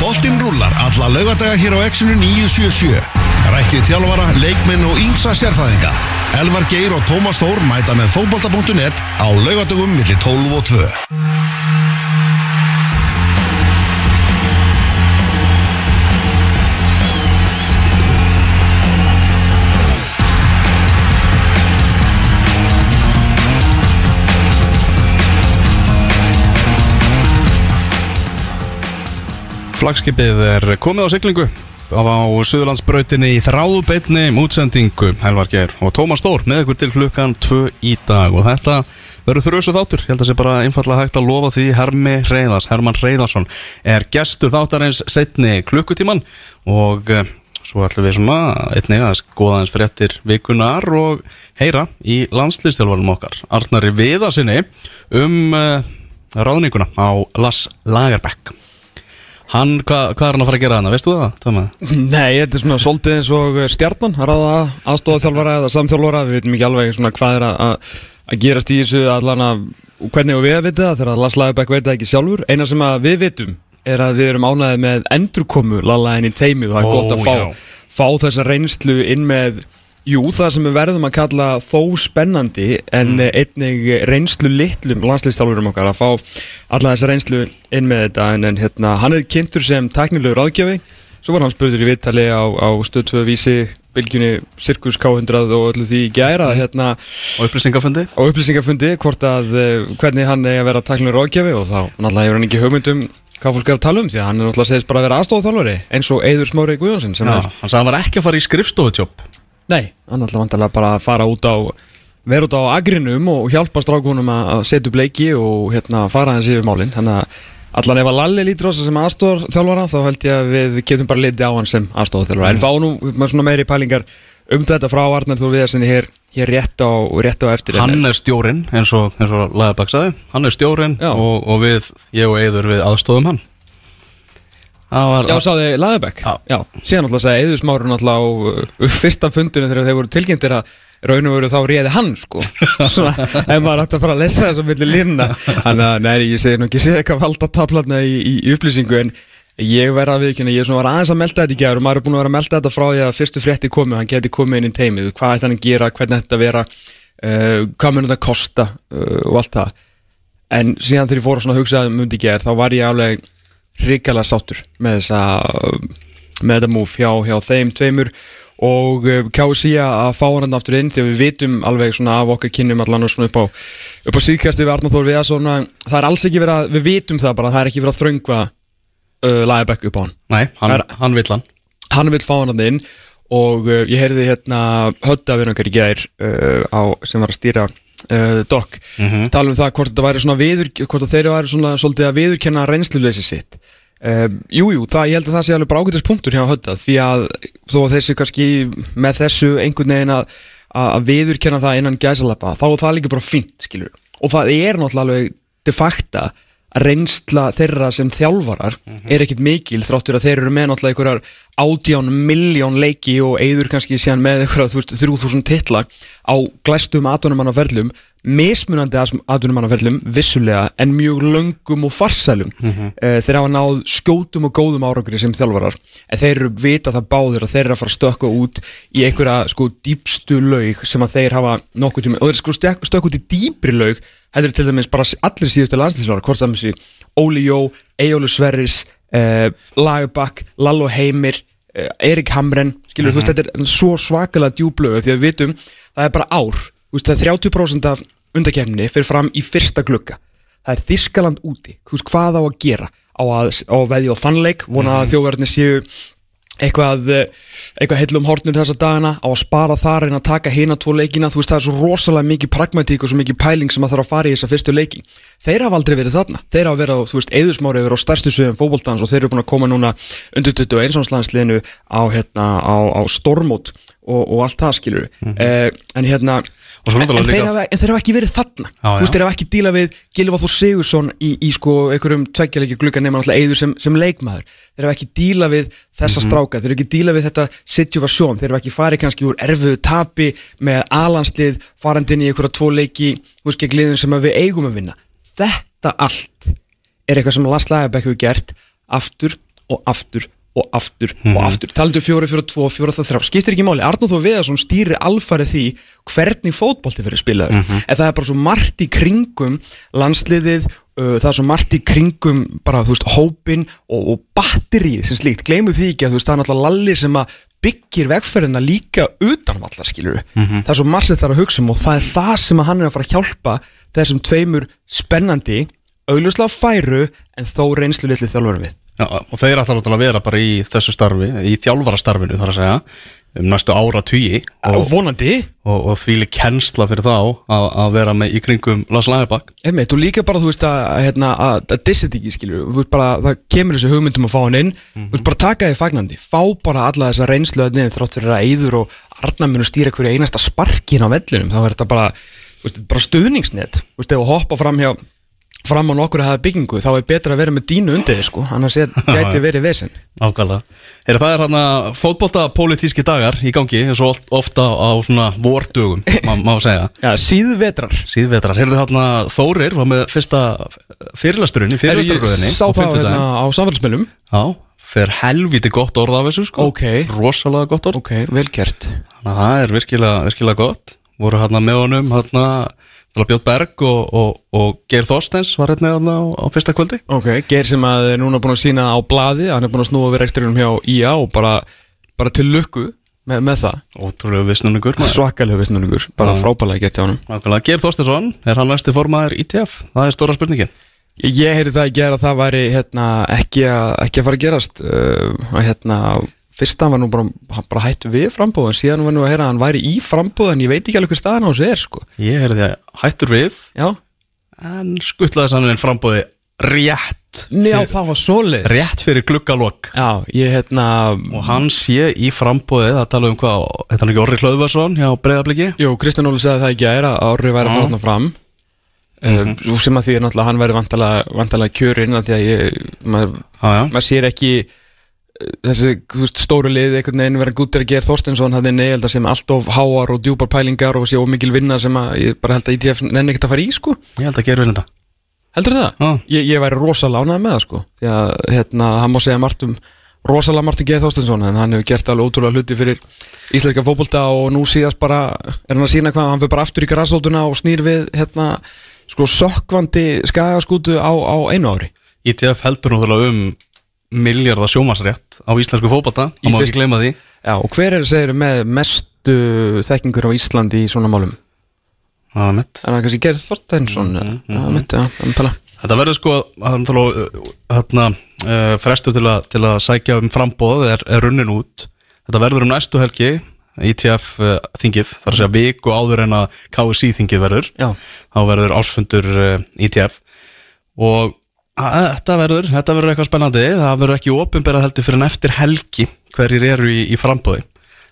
Boltinn rúlar alla laugadaga hér á Exxonu 977. Rættið þjálfara, leikminn og ímsa sérfæðinga. Elvar Geir og Tómas Þór mæta með fótbolta.net á laugadagum millir 12 og 2. Flagskipið er komið á siglingu. Á Suðurlandsbrautinni í þráðubeinni útsendingu Helvar Geir og Tómas Stór með ykkur til klukkan 2 í dag. Og þetta verður þrjusu þáttur. Ég held að það sé bara einfallega hægt að lofa því. Hermi Reyðars, Herman Reyðarsson er gestur þáttarins setni klukkutíman og eh, svo ætlum við svona einnig að skoða eins fréttir vikunar og heyra í landslýstjálfarum okkar Arnari Viðarsinni um uh, ráðninguna á Las Lagerbæk Hann, hva, hvað er hann að fara að gera hana, veistu það? Tóma? Nei, þetta er svona svolítið eins og stjarnan að ráða aðstofa þjálfara eða samþjálfara við veitum ekki alveg svona hvað er að, að gerast í þessu allan að hvernig við að vita það þegar Lars Lagerbæk veit það ekki sjálfur eina sem við vitum er að við erum ánæðið með endurkomu lala henni teimið og það er Ó, gott að fá, fá þessa reynslu inn með Jú, það sem við verðum að kalla þó spennandi en mm. einnig reynslu litlum landslýstálfurum okkar að fá alla þessa reynslu inn með þetta. En, en hérna, hann er kynntur sem teknilegu ráðgjafi. Svo var hann spurður í viðtali á, á stöð 2 vísi, bylgjunni Circus K100 og öllu því í gæra hérna, Og upplýsingafundi? á upplýsingafundi hvort að eh, hvernig hann er að vera teknilegur ráðgjafi. Og þá náttúrulega hefur hann ekki hugmyndum hvað fólk er að tala um því að hann er náttúrulega segist bara að vera aðstofþálfari eins og Eiður Smári Guðjónsson sem Já, er. hann sagði að hann var ekki að fara í skrifstofutjóp Nei, hann ætla vantarlega bara að fara út á vera út á agrinum og hjálpa strákunum að að setja upp leiki og hérna fara hans yfir málin. Þannig að allan ef að Lalli lítur á sig sem aðstofar þjálfara þá held ég að við getum bara litið á hann sem aðstofar þjálfara en fá nú með svona meiri pælingar um þetta frá Arnar Þór Viðarsinni hér, hér rétt, á, rétt á eftir. Hann er stjórin, eins og, eins og Lagerbæk sagði. Hann er stjórin og, og við, ég og Eiður við aðstofum hann var Já, sáði Laðabæk síðan alltaf sagði Eður Smáru náttúrulega á uh, fyrsta fundinu þegar þeir voru tilkynntir að raun og veru þá réði hann sko. Svona, ef maður ætti að fara að lesa þess að milli línna Þannig að, nei, ég segi nú ekki sé eitthvað valda tablatna í, í, upplýsingu en ég verða að viðkynna, ég er svona var aðeins að melda þetta í gerð og maður er búin að vera að melda þetta frá því að fyrstu frétti komið, hann geti komið inn í teimið hvað ætti hann að gera, hvernig þetta að vera uh, hvað mun þetta kosta uh, og allt það. En síðan þegar ég fór að hugsa um þetta í gerð þá var ég alveg hrikalega sáttur með þessa með þetta múf hjá, hjá þeim tveimur. Og uh, KSI að fá hann aftur inn því að við vitum alveg svona af okkar kynnum allan og svona upp á á síðkasti við Arnáð Þór við að svona það er alls ekki verið að, við vitum það bara það er ekki verið að þröngva uh, Lagerbæk upp á hann. Nei, hann, er- hann vill hann. Hann vil fá hann inn. Og uh, ég heyrði hérna hötta við í gær uh, á, sem var að stýra uh, Doc tala um það hvort þetta væri svona viður hvort þeir væri svona svolítið að viðurkenna reynsluleysi sitt. Uh, Jújú, jú, það, ég held að það sé alveg bara ágætis punktur hjá hötta því að þó að þessi kannski með þessu einhvern veginn að, að viðurkenna það innan gæsalappa þá er það líka bara fínt, skilur og það er náttúrulega alveg de facto reynsla þeirra sem þjálfarar er ekkit mikil þráttur að þeir eru með náttúrulega einhverjar átján miljón leiki og eigður kannski síðan með einhverja 3000 titla á glæstum atvinnumannaferlum mismunandi atvinnumannaferlum vissulega en mjög löngum og farsælum. Mm þeir hafa náð skjótum og góðum árangri sem þjálfarar en þeir eru vita það báðir að þeir eru að fara að stökka út í einhverja sko dýpstu laug sem að þeir hafa nokkuð tíma og þeir sko stökk- stökka út í dýpri laug heldur til dæmis bara allir síðustu landslýsvara hvort það með sér Óli Jó, Eyjólu Sverris uh, Lagerbakk, Lallo Heimir uh, Erik Hamren skilur þú veist þetta er svo svakalega djúblögu því að við vitum það er bara ár þú veist, það er 30% af undakefni fyrir fram í fyrsta glugga. Það er Þískaland úti, þú veist hvað á að gera? Á að, á að veðja á þannleik vona að þjóðverðinni séu eitthvað, eh, eitthvað heillum hortnir þessa dagana á að spara þar en að taka hina tvo leikina, þú veist það er svo rosalega mikið pragmatík og svo mikið pæling sem að þarf að fara í þessa fyrstu leiki. Þeir hafa aldrei verið þarna, þeir hafa verið á þú veist, eðusmári verið á stærstu sviðum fótboltans og þeir eru búin að koma núna undir 21. landsliðinu á, hérna, á, á stormót og, og allt það skilur eh, en hérna en, en, þeir hafa, en þeir hafa ekki verið þarna. Já, Þú veist, þeir hafa ekki díla við Gilva Þór Sigursson í, í sko einhverjum tveggjarleiki glugga nema náttúrulega eður sem, sem leikmaður. Þeir hafa ekki díla við þessa stráka. Þeir hafa ekki díla við þetta situasjón Þeir hafa ekki farið kannski úr erfuðu tapi með alanslið farandinn í einhverja tvo leiki þú veist, gegn liðum sem við eigum að vinna. Þetta allt er eitthvað sem Lars Lagerbæk hefur gert aftur og aftur og aftur og aftur. Talandu fjóri, fjóri, tvo, fjóri, það þrjá skiptir ekki máli, Arnóð Þór Viðarsson stýrir alfarið því hvernig fótbolti fyrir spilaður. En það er bara svo margt í kringum landsliðið, uh, það er svo margt í kringum bara, þú veist, hópin og, og batterið sem slíkt, gleymu því ekki að þú veist, það er náttúrulega lalli sem að byggir vegferðina líka utan vallar skilur það er svo margt sem það er að hugsa um og það er það sem að hann er að fara að hjálpa þessum tveimur spennandi augljóslega færu en þó reynslu litli þjálfur við Já, og þeir ætla náttúrulega að vera bara í þessu starfi í þjálfarastarfinu þar að segja um næstu ára tugi og og, vonandi. Og, og þvíli kennsla fyrir þá að, að vera með í kringum Lars Einmitt, og líka bara, þú veist, að, hérna, að, að dissið ekki, þú bara, það kemur þessu hugmyndum að fá hann inn, þú veist, bara taka þið fagnandi, fá bara alla þessa reynslu að niður þrátt fyrir að eyður og Arnar munu stýra hverju einasta sparkin á vellinum, þá er þetta bara, þú veist, bara stuðningsnet, þú veist, að hoppa fram hjá, fram á nokkur að hafa byggingu, þá er betra að vera með dínu undir þið, sko, annars gæti verið vesen. Ákvæmlega Heyra, Það er hann að fótbolta pólitíski dagar í gangi eins og oft- ofta á svona vordugum, má, má segja Já, síðvetrar. Síðvetrar, heyrðu þarna Þórir var með fyrsta fyrirlasturinn í ég fyrirlasturröðinni sá það hérna á samfélagsmiðlum? Já, fer helviti gott orð af þessu sko Ok. Rosalega gott orð Ok, vel gert. Þannig að það er virkilega, virkilega gott Voru hérna með honum hérna Björn Berg og, og, og Geir Þorstens var hérna á, á fyrsta kvöldi. Ok, Geir sem að er núna búin að sína á blaði hann er búin að snúa við reksturinnum hjá IA og bara, bara til lukku með, með það. Ótrúlega vissnunningur svakalega vissnunningur, bara frábælega gett hjá hann Geir Þorstensson, er hann næsti formaður ITF? Það er stóra spurningin. Ég, heyri það ekki að það væri hérna, ekki, að, ekki að fara að gerast uh, að hérna fyrst hann var nú bara, bara hættu við frambóð en síðan var nú að heyra að hann væri í frambóð en ég veit ekki alveg hver staðan á þessu er sko. Ég er því að hættur við Já, En skuttlaði sanninn frambóði rétt Njá, fyrir- Rétt fyrir gluggalokk hérna Og hann sé í frambóði Það tala um hvað, þetta er ekki Orri Hlöðvarsson hjá Breiðabliki? Jú, Kristján Óli sagði það ekki að að Orri væri að fara fram. Mhm. uh, sem að því er náttúrulega að hann væri vantalega, kjörinn af því að ég, maður, maður sér ekki þessi veist, stóru lið einhvern veginn verið gúttir að gera Þorstensson hafði neildar sem allt of háar og djúpar pælingar og sé of mikil vinna sem að ég bara held að ITF nenni ekkert að fara í sko ég held að gera vel þetta heldur það? Já. Ég, ég væri rosalega ánægð með það sko því að hérna, hann má segja margt um rosalega margt um Geir Þorstensson en hann hefur gert alveg ótrúlega hluti fyrir íslenska fótbolta og nú síðast bara er hann að sína hvað, hann fyrir bara aftur í grassótuna og snýr við hérna sko sökkvandi skagaskútu á, á einu ári ITF heldur náttúrulega um miljardar sjómasrétt á íslensku Það má fyrst- ekki gleyma því. Já, og hver er segir með mestu þekkingur á Íslandi í svona málum? Það er mitt. Er það kannski Geir Þorstensson? Mm -hmm. Já, mitt, já, um tala Þetta verður sko að tala hérna, uh, frestu til að, til að sækja um frambóð er, er runnin út. Þetta verður um næstu helgi ITF uh, þingið, þar að segja viku áður en að KSI þingið verður. Já, þá verður ásfundur uh, ITF og að, þetta verður þetta verður eitthvað spennandi, það verður ekki ofinberað heldur fyrir en eftir helgi hverjir eru í, í frambóði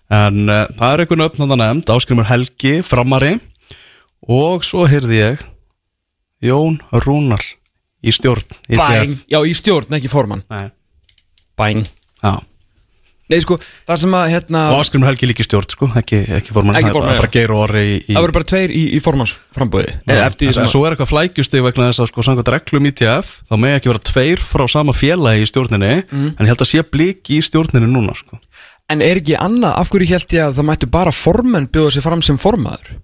en uh, það er einhvern öfn að nefnd, áskrimur Helgi framari. Og svo heyrði ég Jón Rúnar í stjórn bæng. ITF Já, í stjórn, ekki formann. Nei. Bæng. Já. Nei, sko, það sem að hérna og áskrimur Helgi líki stjórn sko, ekki, ekki formann Ekki Það er formann, bara já. geir og orri í, í Það verður bara tveir í, í því en svo er eitthvað flækjustig vegna þess að sko samkvæmt reglum ITF þá með ekki vera tveir frá sama félagi í stjórninni Mhm. en ég held að sé blík í stjórninni núna sko. En er ekki annað, af hverju held ég að það mættu bara formenn bjóða sig fram sem formaður?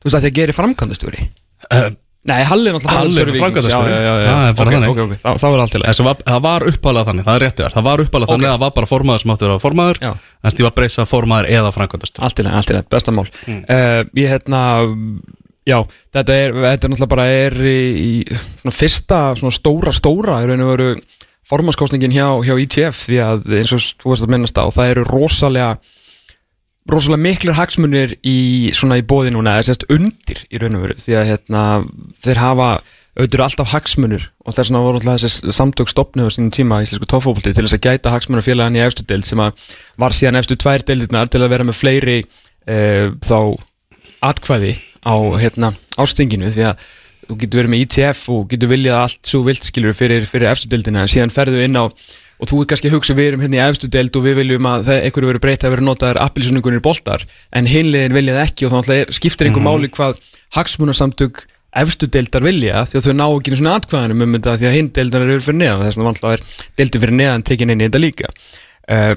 Þú veist að því að geri framkvæmdastjóri uh, Nei, Halli er náttúrulega Halli er framkvæmdastjóri Víkings. framkvæmdastjóri. Já, já, já, Það er þannig. er allt til var, það var uppalega þannig, það er réttið það var uppalega þannig að það var bara formaður sem áttu að vera formaður Já. en því var breysa formaður eða framkvæmdastur Allt í leið, allt í leið, besta mál uh, Ég hérna Já, þetta er, þetta er náttúrulega bara er í, í svona fyrsta svona stóra, stóra í raun og veru formannskostningin hjá, hjá ITF því að eins og þú veist að minnast á það eru rosalega rosalega miklir hagsmunir í í bóði núna, eða sérst undir í raun og veru því að hérna þeir hafa auðvitað alltaf hagsmunir og þess vegna voru alltaf þessi samtök stopnið á sínum tíma í íslensku tófópulti til þess að gæta hagsmunir félagann í efstu deild sem að var síðan efstu tvær deildirnar til að vera með fleiri e, þá atkvæði á hérna ástinginu því að þú getur verið með ITF og getur viljað allt svo vilt skilur fyrir, fyrir efstu deildina en síðan ferðu inn á og þú er kannski að hugsa við erum hérna í efstu deild og við viljum að einhverju verið breyta að vera notaðar appilsuningunir boltar. En hinliðin viljað ekki og náttúrulega er- skiptir einhver máli hvað hagsmunasamtök efstu deildar vilja því að þau ná ekki svona atkvæðanum um þetta því að hinn deildar eru fyrir neðan. Þess að vantilega er deildi fyrir neðan tekin inn í þetta líka. Uh,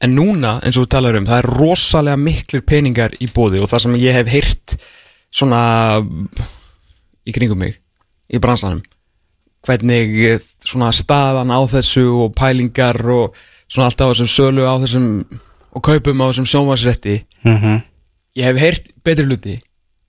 en núna eins og þú talar um það er rosalega miklir peningar í bóði og það sem ég hef heyrt svona í kringum mig í bransanum hvernig eh, svona staðan á þessu og pælingar og svona alltaf á þessum sölu á þessum og kaupum á þessum sjónvarsrætti mm -hmm. ég hef heyrt betri hluti.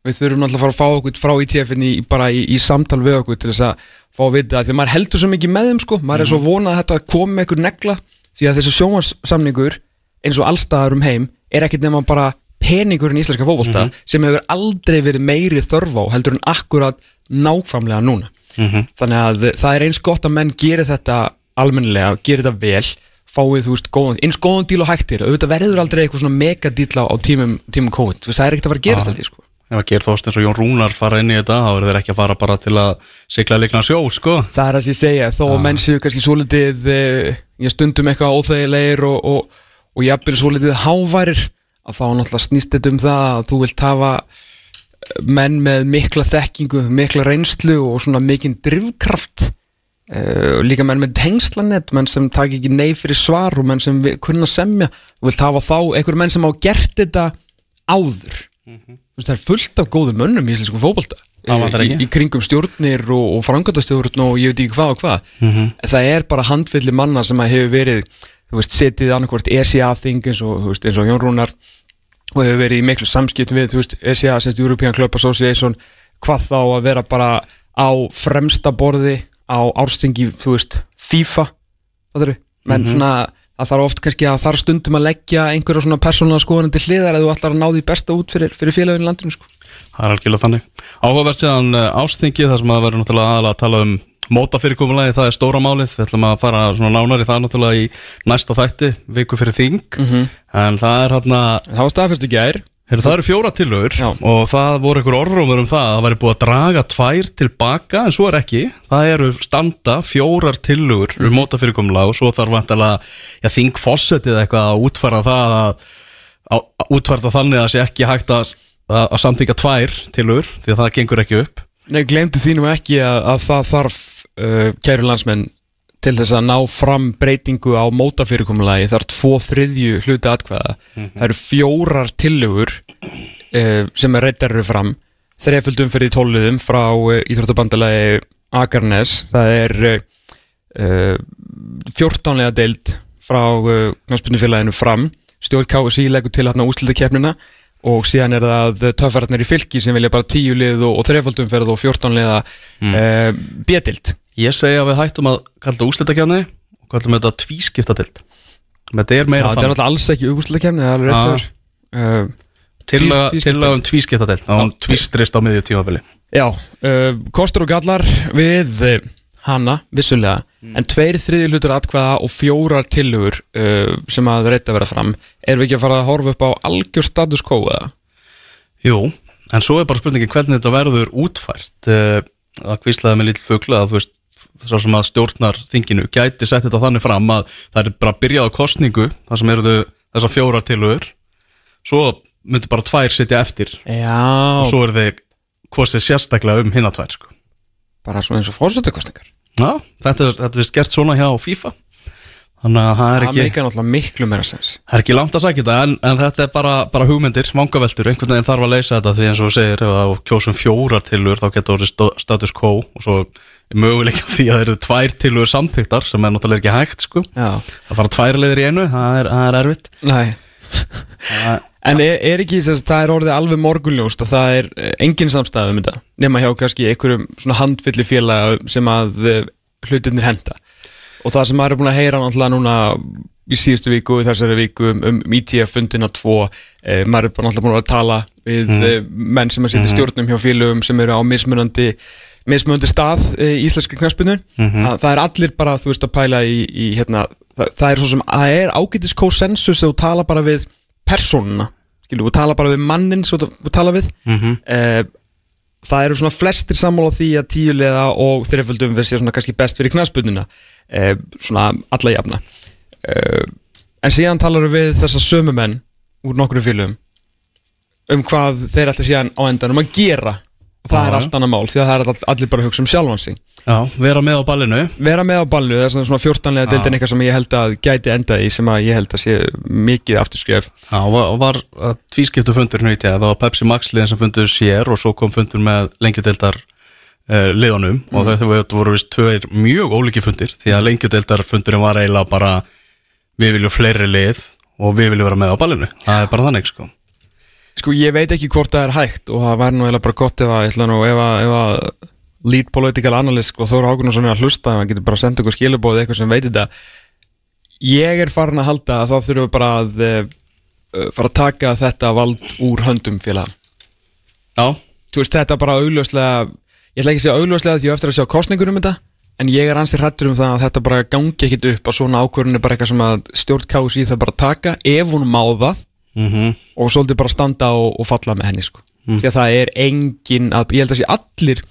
Við þurfum alltaf að fara að fá okkur frá ITF-inni bara í, í samtal við okkur til þess að fá að vita því að maður heldur svo mikið með þeim sko. Maður er svo vonað að þetta komi með einhver negla því að þessi sjónvarssamningur eins og allstaðar um heim er ekkert nema bara peningurinn í íslenska fókbólta sem hefur aldrei verið meiri þörf á heldur en akkurat nákvæmlega núna þannig að það er eins gott að menn gerir þetta almennilega, gerir þetta vel fáið, þú veist, góðan, eins góðan díl og hægtir auðvitað verður aldrei eitthvað svona megadíl á, tímum, tímum COVID, þú veist, það er ekkert að fara að gerast Já. þetta, sko. Ef að Geir Þorstins og Jón Rúnar fara inn í þetta þá eru þeir ekki að fara bara til að sigla leikna sjó, sko. Það er að ég segja, þó að menn séu kannski svolítið, eh, ég stundum eitthvað óþægilegir og, og, og jafnvel svolítið háværir, að þá náttúrulega snýst þetta um það að þú vilt hafa menn með mikla þekkingu, mikla reynslu og svona mikinn drivkraft uh, líka menn með tengslanett menn sem taki ekki nei fyrir svar og menn sem vi- kunna semja. Þú vilt hafa þá einhver menn sem á gert þetta áður. Þú veist það er fullt af góðum mönnum í fótbolta. Það vantar í, í kringum stjórnir og, og frangatastjórn og ég veit ekki hvað og hvað. Mhm. það er bara handfylli manna sem hefur verið þú veist, setið annarkvort ESA-þing eins og, og Jón Rúnar og hefur verið í miklu samskiptum við þú veist, ESA, semst European Club Association hvað þá að vera bara á fremsta borði á árstingi, þú veist, FIFA það eru, menn svona það þarf oft kannski að þarf stundum að leggja einhverja svona persónulega skoðan til hliðar eða þú ætlar að ná því besta út fyrir, fyrir félaginu landinu sko. Það er algjörlega þannig. Áhugavert séðan ástingi þar sem að verður náttúrulega aðalega að tala um mótafyrirkomulagi, það er stóra málið. Við ætlum að fara svona nánar í það náttúrulega í næsta þætti, viku fyrir þing. En það er hérna það var staðfyrst í gær. Heru, það eru fjóra tillögur Já. og það voru einhver orðrómur um það að það væri búið að draga tvær tilbaka en svo er ekki, það eru standa fjórar tillögur um mótafyrirkomulagi og svo þarf vantilega já, þing fossetið eitthvað að útfæra það að, að, að útfæra þannig að það sé ekki hægt að, að, samþykja tvær tillögur því að það gengur ekki upp. Nei, glemdu því nú ekki að, að það þarf uh, kæru landsmenn til þess að ná fram breytingu á mótafyrirkomulagi þar tvo þriðju hluti atkvæða. Það eru fjórar tillögur uh, sem er reyndar eru fram. Þreföldum fyrir tóluðum frá uh, Íþróttabandalagi Akarnes. Það er uh, 14 lega deild frá knarspunnifélaginu fram. Stjórn KSI leggur til hérna úslitakefnina og síðan er það töffararnir í fylki sem vilja bara tíu lið og, og þrefaldum ferð og 14 liða mm. bjötild Ég segi að við hættum að kalla þetta úslitakjarni og kallum þetta tvískiptatild þetta er það meira er þannig. náttúrulega alls ekki úslitakefni það er alveg Já. rétt hjá uh, Tillaga tvís- tillaga um tvískiptatild þá hún Já. tvístrist á miðju tímabili. Já, uh, kostur og gallar við uh, hana, vissulega en tveir þriði hlutur atkvæða og fjórar tilhugur uh, sem að reyta vera fram. Erum við ekki að fara að horfa upp á algjör status quo eða? Jú, en svo er bara spurningin hvernig þetta verður útfært. Uh, að kvíslaði með lítil fugla að þú veist svo sem að stjórnar þinginu gæti sett þetta þannig fram að það er bara byrjað á kostningu þar sem eru þau þessar fjórar tilhugur svo myndir bara tvær setja eftir. Já, og svo eru þau kostið sérstaklega um hinna tvær sko. bara svona eins og fórsetakostningar Já, þetta þetta er vist gert svona hjá FIFA þannig að það er Það ekki meika náttúrulega miklu meira sens. Það er ekki langt að sagja þetta en, en þetta er bara, bara hugmyndir, vangaveltur. Einhvern veginn þarf að leysa þetta því eins og þú segir ef það kjósum fjórar tilur þá getur orðið status quo og svo er möguleika því að það eru tvær tilur samþyktar sem er náttúrulega ekki hægt sko. Já, að fara tvær leiðir í einu, það er, það er erfitt. Nei. Það- En er, er ekki þess að það er orðið alveg morgunljóst að það er eh, engin samstæð um þetta nema hjá kannski einhverjum svona handfylli félaga sem að uh, hlutirnir henda og það sem maður er búin að heyra náttúrulega núna í síðustu viku, í þessari viku um, um ITF fundina tvo uh, maður er náttúrulega búin að tala við mm. menn sem að setja stjórnum hjá félögum sem eru á mismunandi mismunandi stað uh, í íslenski knaspinu að það er allir bara þú veist að pæla í, í hérna, það, það er svo sem það er ágætis konsensus þegar þú tala bara við persónuna, skilur, þú tala bara við mannin sem þú tala við. Mhm. eh, það eru svona flestir sammála því að tíulega og þreiföldum við sé svona kannski best fyrir knaspunina eh, svona alla jafna. Eh, en síðan talar við þessa sömu menn úr nokkru félögum um hvað þeir ætla síðan á endanum að gera og það Já, er allt annað mál því að það er all, allir bara að hugsa um sjálfan sig. Já, vera með á ballinu. Vera með á ballu, það er svona, svona 14 lega deildin eitthvað sem ég held að gæti enda í sem að ég held að sé mikið afturskref. Já, og var, að tvískiptu fundur nýtt það var Pepsi Max liðin sem fundur sér og svo kom fundur með lengjudeldar uh, liðunum. Og þetta voru, þetta voru vist tveir mjög ólíki fundir því að lengjudeldar fundurinn var eiginlega bara við viljum fleiri lið og við viljum vera með á ballinu. Það er bara þannig sko Sko ég veit ekki hvort það er hægt og það væri nú eiginlega bara gott ef að, nú, ef að, ef að lead political analyst og Þóra Hákunarsson er að hlusta hann getur bara að senda okkur skilubóð eitthvað sem veit þetta. Ég er farin að halda að þá þurfum við bara að uh, fara að taka þetta vald úr höndum félag Já, þú veist þetta bara augljóslega ég ætla ekki að segja augljóslega því ég eftir að sjá kostningur um þetta en ég er ansið hrættur um það að þetta bara gangi ekkit upp að svona ákvörðun er bara eitthvað sem að stjórn KSI það bara taka ef hún má það mm og svolítið bara standa og, og falla með henni sko. því að það er engin að, ég held að sé allir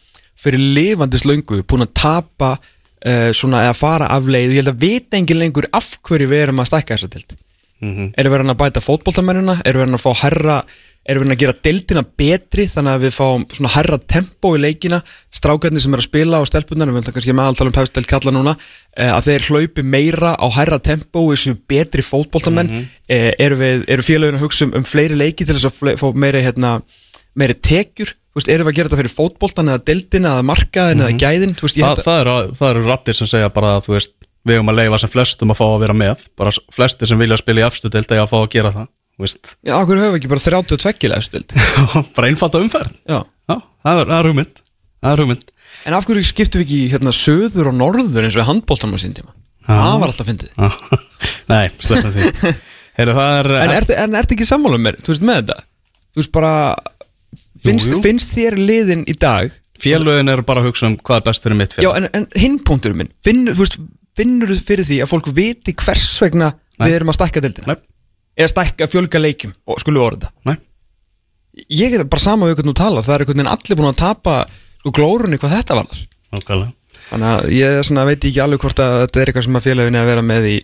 fyrir lifandis löngu búin að tapa uh, svona eða fara af leið. Ég held að vita engin lengur af hverju við erum að stækka þessa dild Mhm. erum við að bæta fótboltamennina? Erum við að fá herra erum við að gera deildina betri þannig að við fáum svona herra tempo í leikina. Strákarnir sem er að spila á stelpunar við ætlum kannski með alltaf um pefstel kalla núna eh, að þeir hlaupi meira á herra tempo og þessu betri fótboltamenn. Mm -hmm. eru, við, eru félagin að hugsa um, um fleiri leiki til þess að fá meiri, hérna, meiri tekjur? Veist, erum við að gera þetta fyrir fótboltan eða deildina eða markaðin eða gæðin? Þú veist, ég Þa, held að það, eru, það eru rattir sem segja bara að veist við erum að leifa sem flestum að fá að vera með. Bara flestir sem vilja spila í afstudeld eða að fá að gera það. veist. Já, okkur höfum við ekki bara 32 leðstöld bara einfalda umferð. Já. Já, það er, það er hugmynd. Það er hugmynd. En af hverju skiptum við ekki hérna söður og norður eins og handbóltanum á sín tíma? Það var alltaf fyndið. Já. Nei, sleppum því. Heyru, það er, En ertu en ertu ekki sammála með mér, þú veist með þetta? Þú veist bara Finnst, jú. finnst þér liðin í dag? Félögin eru bara að hugsa um hvað er best fyrir mitt Já, félag en, en hinn punktur minn Finnur, þú veist, finnur þú fyrir því að fólk viti hvers vegna Nei. við erum að stækka deildina? Nei, Eða stækka fjölga leikjum og skulum orða. Nei. Ég er bara sama við hvernig þú talar Það er einhvern veginn allir búin að tapa sko, glórunni hvað þetta varðar. Nákvæmlega. Þannig að ég svona, veit ekki alveg hvort að þetta er eitthvað sem að félagin er að vera með í,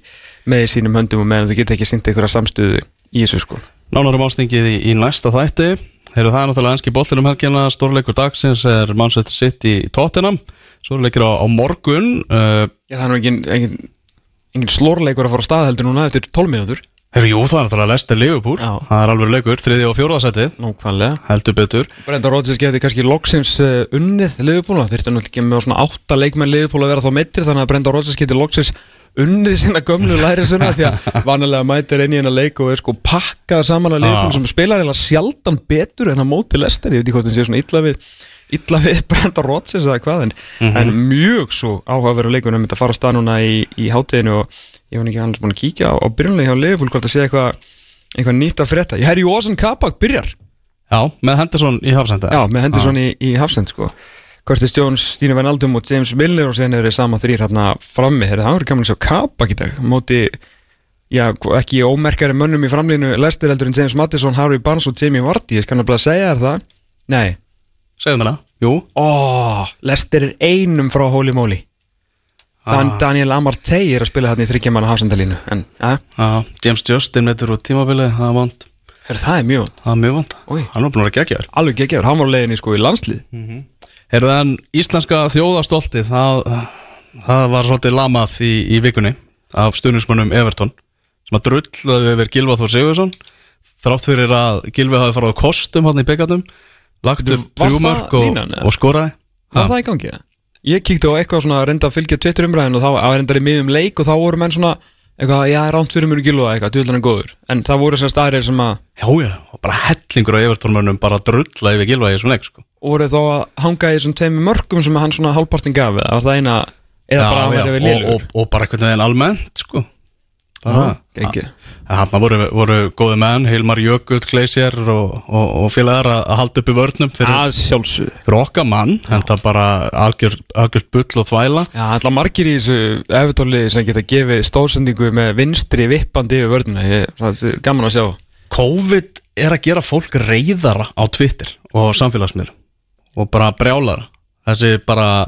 með í sínum höndum og meðan þú getur ekki sýnt einhverja samstöðu í þessu sko. Nánarum ástingið í, í næsta þætti. Heyru, það er náttúrulega enski bollinum helgina. Stórleikur dagsins er Manchester City í Tottenham. Svo leikir á, á morgun uh, Já, það er nú engin, engin, engin slórleikur að fara á stað heldur núna eftir 12 mínútur. Heyru, jú, það er náttúrulega Lester Liverpool. Já. Það er alveg leikur, þriði og fjóraðasætið Nákvæmlega. Heldur betur. Brenda Rodgers geti kannski loksins uh, unnið liðbúla, eru náttúrulega ekki með svona átta leikmenn liðbúla að vera þá meittir þannig að Brenda Rodgers geti loksins unnið sína gömlu lærisuna því að vanalega mætir inn í hennar leik og er sko pakkað saman að liðbúla sem spilar eða sjaldan betur en að móti Lester, ég veit ekki hvort það sé svona illa við illa við Brenda Rodgers eða hvað en, en mjög svo áhugaveru leikunum um þetta fara að stað núna í, í hátíðinu og ég var ekki annars búin að kíkja á, á byrjunlega hjá liðbúl hvort að sé eitthvað eitthvað nýtt að frétta, ég herri Jósan Kabak byrjar. Já, með Henderson í hafsenda. Já, með Henderson í, í Hafsend sko. Curtis Jones, Stínu Van Aldum og James Milner og sen eru sama þrýr hérna frammi. Það verður gaman að sjá Kabak í dag móti, já, ekki ómerkari mönnum í framlínu Lester heldur en James Madison, Harry Barnes og Jamie Vardy. Ég skanna bara segja þér það. Nei, Segðu mér það, jú. Ó, Lester er einum frá Holy Moly Dan, Ah. Daniel Amartey er að spila hérna í þryggjaman Hafsendalínu en, ja, Já, James Justin veitur úr tímabilið Það er er það er mjög það er mjög Oj. Hann var búin að vera geggjaður. Alveg geggjör, hann var á leiðinni sko í landslið. Heyrðu en íslenska þjóðastolti það, það var svolítið lamað í, í vikunni af stuðnismönnum Everton sem að drullaði yfir Gilva Þór Sigursson þrátt fyrir að Gilvi hafi farið á kostum hann í byggatum lagt upp þrjúmörk og, og skoraði. Var það í gangi? Ég kíkti á eitthvað svona að reynda að fylgja Twitter umræðin og þá að reynda í miðum leik og þá voru menn svona eitthvað, já, ránt fyrir mjög gilva eitthvað, djúðlan er góður en það voru sem staðir sem að Já, já, og bara hellingur á Everton-mönnum bara drullaði yfir Gilva í þessum leik sko. voru þá að hanga í þessum tveimur mörgum sem hann svona hálfpartin gaf eða var það eina, eða bara að já, vera og, liður og, og bara einhvern veginn almennt sko. Bara, ekki Hann voru, voru góði menn, Hilmar Jökull, Gleisjar og, og, og félagar að að halda upp í vörnum fyrir, fyrir okkar mann en það bara algjör, algjör bull og þvæla. Já, alltaf margir í þessu efutóli sem geta gefið stórsendingu með vinstri vippandi yfir vörðina Ég- það er gaman að sjá. COVID er að gera fólk reyðara á Twitter og samfélagsmiðlum og bara brjálara. Þessi bara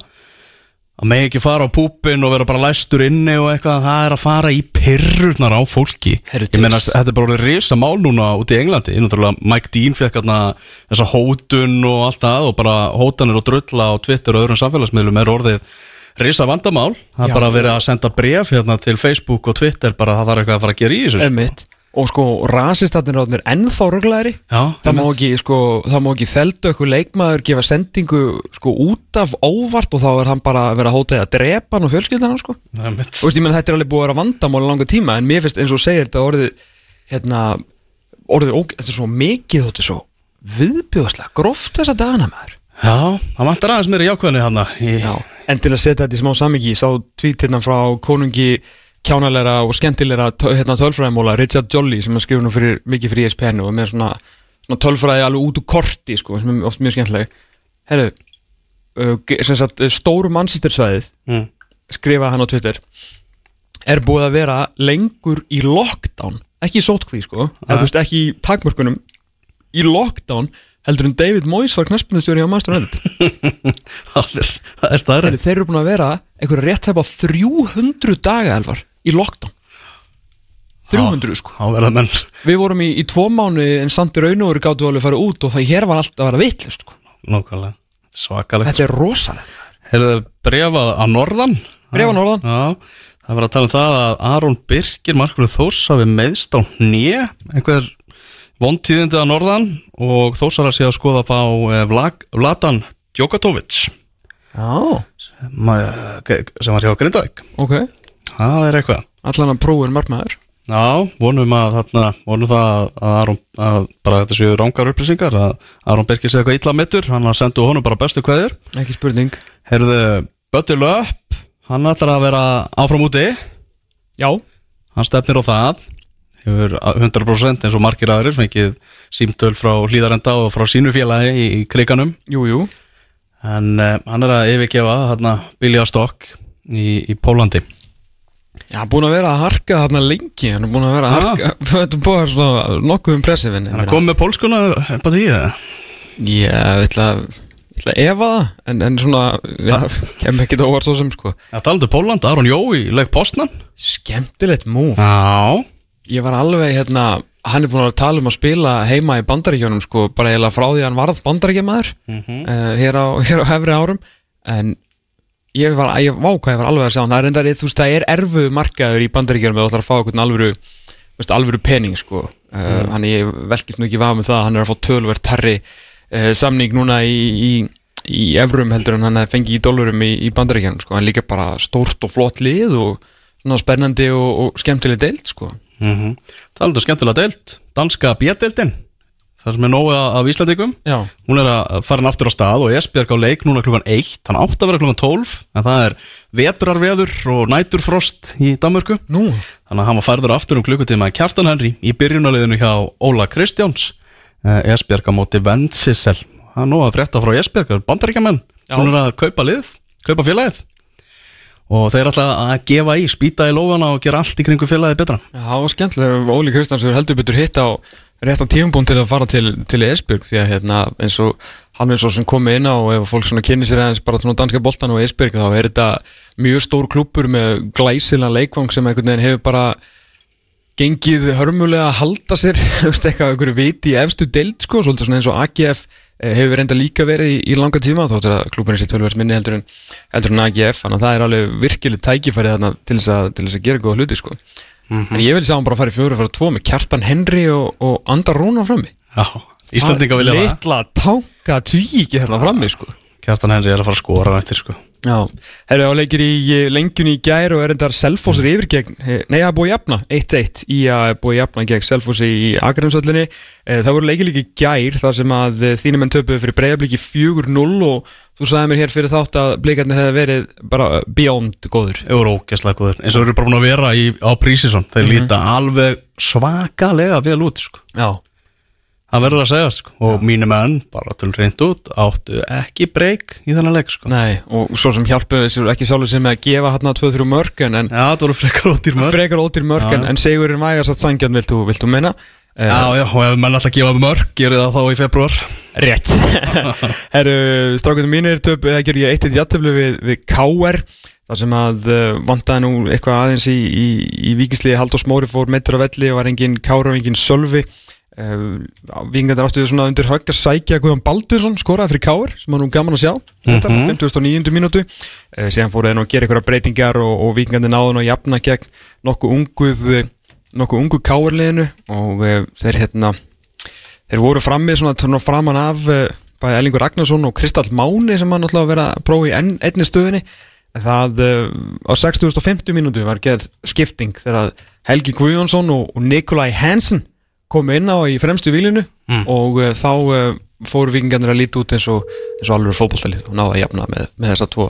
að megi ekki fara á púpin og vera bara læstur inni og eitthvað það er að fara í pyrrurnar á fólki. Heyrðu, ég meina þetta er bara orðið risa mál núna út í Englandi. Náttúrulega Mike Dean fekk hérna þessa hótun og allt það og bara hótanir og drulla á Twitter og öðrum samfélagsmiðlum er orðið risa vandamál það er bara verið að senda bref hérna til Facebook og Twitter bara það þarf eitthvað að fara að gera í þessu. Og sko rasistatnir ráðnir ennþá röglegri Já, það má ekki, sko, ekki þeldu eitthvað leikmaður gefa sendingu sko út af óvart og þá er hann bara að vera að hóta að drepa hann og fjölskyldan hann sko. Þú veist, ég menn þetta er alveg búið að vera vandamál í langa tíma en mér finnst eins og segir þetta orðið hérna, orðið, óg- þetta er svo mikið þetta er svo viðbjóðslega, gróft þessa dagana maður. Já, það vantar aðeins mér í jákvæðinu hérna í, Já, en til að setja þetta í smá sammingi ég sá tvít hérna frá konungi kjánalegra og skemmtilegra hérna, tölfræðimóla, Richard Jolly sem er skrifur nú fyrir, mikið fyrir ESPN og með svona, svona tölfræði alveg út úr korti sko, sem er oft mjög skemmtileg. Herru, uh, stóru mannsýttirsvæðið mm. skrifaði hann á Twitter. Er búið að vera lengur í lockdown ekki í sótkví sko, eða þú veist ekki í takmörkunum í lockdown heldur en David Moyes var knaspunnistjóri á Master United það er, það er staðræð Þeir, þeir eru búin að vera einhverja rétt hefða 300 daga elvar í lockdown. 300 sko. Þá verða menn. Við vorum í, í tvo mánu en samt í raun og veru gáttu alveg að fara út og það hér var alltaf að vera vittlust sko. Nákvæmlega. Svakalegt. Þetta er rosalega Heyrðu brefað að norðan? Bréf að norðan. Já, það var að tala um það að Aron Birkir, Markur Þórs hafi meðst á hnje einhver vontíðindi að norðan og Þórsar að sé að skoða að fá eh, Vlag, Vladan Djokotovic Já, sem, eh, sem var hjá Grindavík. Ok Það er eitthvað. Allan að prófur margmaður Já, vonum að þarna, vonum það að, Aron, að bara þetta séu rángar upplýsingar að Aron Birkir sé eitthvað illa mittur hann að sendu honum bara bestu kveður Ekki spurning. Heyrðu, Bötti Löpp hann ætlar að vera áfram úti. Já, hann stefnir á það. Hefur 100% eins og margir aðrir fengið símtöl frá hlýðarenda og frá sínu félagi í, í kriganum. Jú, jú. En uh, hann er að yfirgefa hérna Bilja Stokk í, í Pólandi Já, búin að vera að harka þarna lengi Hann er búin að vera að harka Þetta er svona nokkuð impressivin hann er komið með pólskuna á því eða? Já, ég ætla að ég ætla að efa það en, en svona, já, kem ekki það óvart svo sem sko. Það talandi Póland, Aron Jó í leik Postnan Skemmtilegt múf Já. Ég var alveg hérna Hann er búin að tala um að spila heima í bandaríkjónum sko, bara eiginlega frá því að hann varð bandaríkjamaður mm Mhm. hér, á, hér á hefri árum. En ég var, ég váka, ég var alveg að hann það er enda, þú veist, það er erfuð markaður í bandaríkjónum eða þú ætlar að fá einhvern alvöru veist, alvöru pening sko. Uh, hann ég velkist nú ekki vafa með það hann er að fá tölver tarri uh, samning núna í, í, í evrum heldur en hann fengið í dólarum í, í bandaríkjónum sko, hann er líka bara stórt og flott lið og svona spennandi og, og skemmtileg deild sko. Mm -hmm. Talandi um skemmtilega deilt Danska B-deildin Það sem er nógu af Íslandingum Já, Hún er að fara hann aftur á stað og Esbjörg á leik núna klukkan 1 Hann átt að vera klukkan 12 En það er vetrarveður og næturfrost í Danmörku. Nú? Þannig að hann var færður aftur um klukkutíma Kjartan Henry í byrjunaliðinu hjá Óla Kristjáns. Eh, Esbjörg á móti Vendsisel Það er nú að frétta frá Esbjörg Bandaríkjamenn, Já. hún er að kaupa lið Kaupa félagið. Og þeir ætla að gefa í, spýta í lófana og gera allt í kringu félagið betra. Já, skemmtilega, Óli Kristjáns er rétt á tífumbún til að fara til, til Esbjörg því að hérna, eins og hann er svo sem komið inn á og ef fólk kynni sér aðeins bara danska boltan og Esbjörg þá er þetta mjög stór klúppur með glæsilega leikvang sem einhvern veginn hefur bara gengið hörmulega að halda sér eitthvað, einhverju viti í efstu deild sko, svolítið eins og AGF eh, hefur reynda líka verið í, í langa tíma þóttur að klúpurinn sé tölverð minni heldur en, heldur en AGF, þannig að það er alveg virkileg tækifæri til þess að, til þess að gera góða hluti sko. En ég vil sjá hann bara fara í fjóru fyrir tvo með Kjartan Henry og, og Andar Rúnar frammi. Já, Íslandinga vilja það. Litla tanka tvíki hérna frammi sko. Kjartan Henry er að fara að skora eftir sko. Já, herru á leikir í eh, lengjunni í gær og er endar Selfoss yfir gegn, eh, nei það er búið jafna 1-1 í að búið jafna gegn Selfoss í Akransöllinni það voru í gær þar sem að eh, þínum enn töpuðu fyrir breyðabliki 4-0 og þú sagði mér hér fyrir þátt að blikarnir hefði verið bara beyond góður Þau voru ógæslega góður eins og þeir eru bara búin að vera í, á Prísisson Þeir líta alveg svakalega vel út sko. Já, Það verður að segja sko. Og mínu menn, bara til reynd út Áttu ekki breyk í þennan leik sko. nei, og svo sem hjálpuðu sér ekki sjálfur sem að gefa hérna 2-3 mörg en, Já, það voru frekar óttir mörg frekar ótir mörg en, Já. en segurinn vægast að sangjarn viltu, viltu meina Já, já, og ef mann alltaf gefa mörg, gerir það þá í februar Rétt. Herru, strákunum mínir töp, eða ger ég eitt eitt jættöflu við, við KR þar sem að uh, vantaði nú eitthvað aðeins í, í, í vikisliði Haldur Smóri fór meittur á velli og var engin Kára og engin Sölvi. Uh, Vingarnir áttu við svona undir högg að sækja Guðan Baldursson skoraði fyrir Káar sem var nú gaman að sjá. Þetta Mhm. á 59. mínútu. Uh, síðan fóruði nú að gera eitthvað breytingar og, og Vingarnir náðu nú að jafna gegn nokkuð unguð nokkuð ungu Káarliðinu og uh, þeir hérna þeir voru frammið svona, svona framan af uh, bæði Ellingur Ragnarsson og Kristall Máni sem var náttúrulega að vera að prófa í enn, einni stöðinni. Það uh, á 6050 mínútu var gerð skipting þegar Helgi Guðjónsson og, og Nikolai Hansen komu inn á í fremstu výlinu og uh, þá fóru vikingarnir að líti út eins og, og alveg fótballtalið og náða að jafna með, með þessa tvo